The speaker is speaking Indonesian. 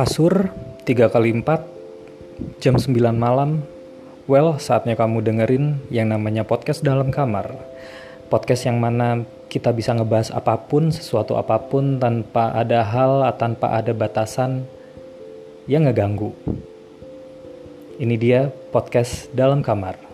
kasur 3 kali 4 jam 9 malam. Well saatnya kamu dengerin yang namanya podcast dalam kamar. Podcast yang mana kita bisa ngebahas apa pun sesuatu apa pun tanpa ada hal tanpa ada batasan yang ngeganggu. Ini dia podcast dalam kamar.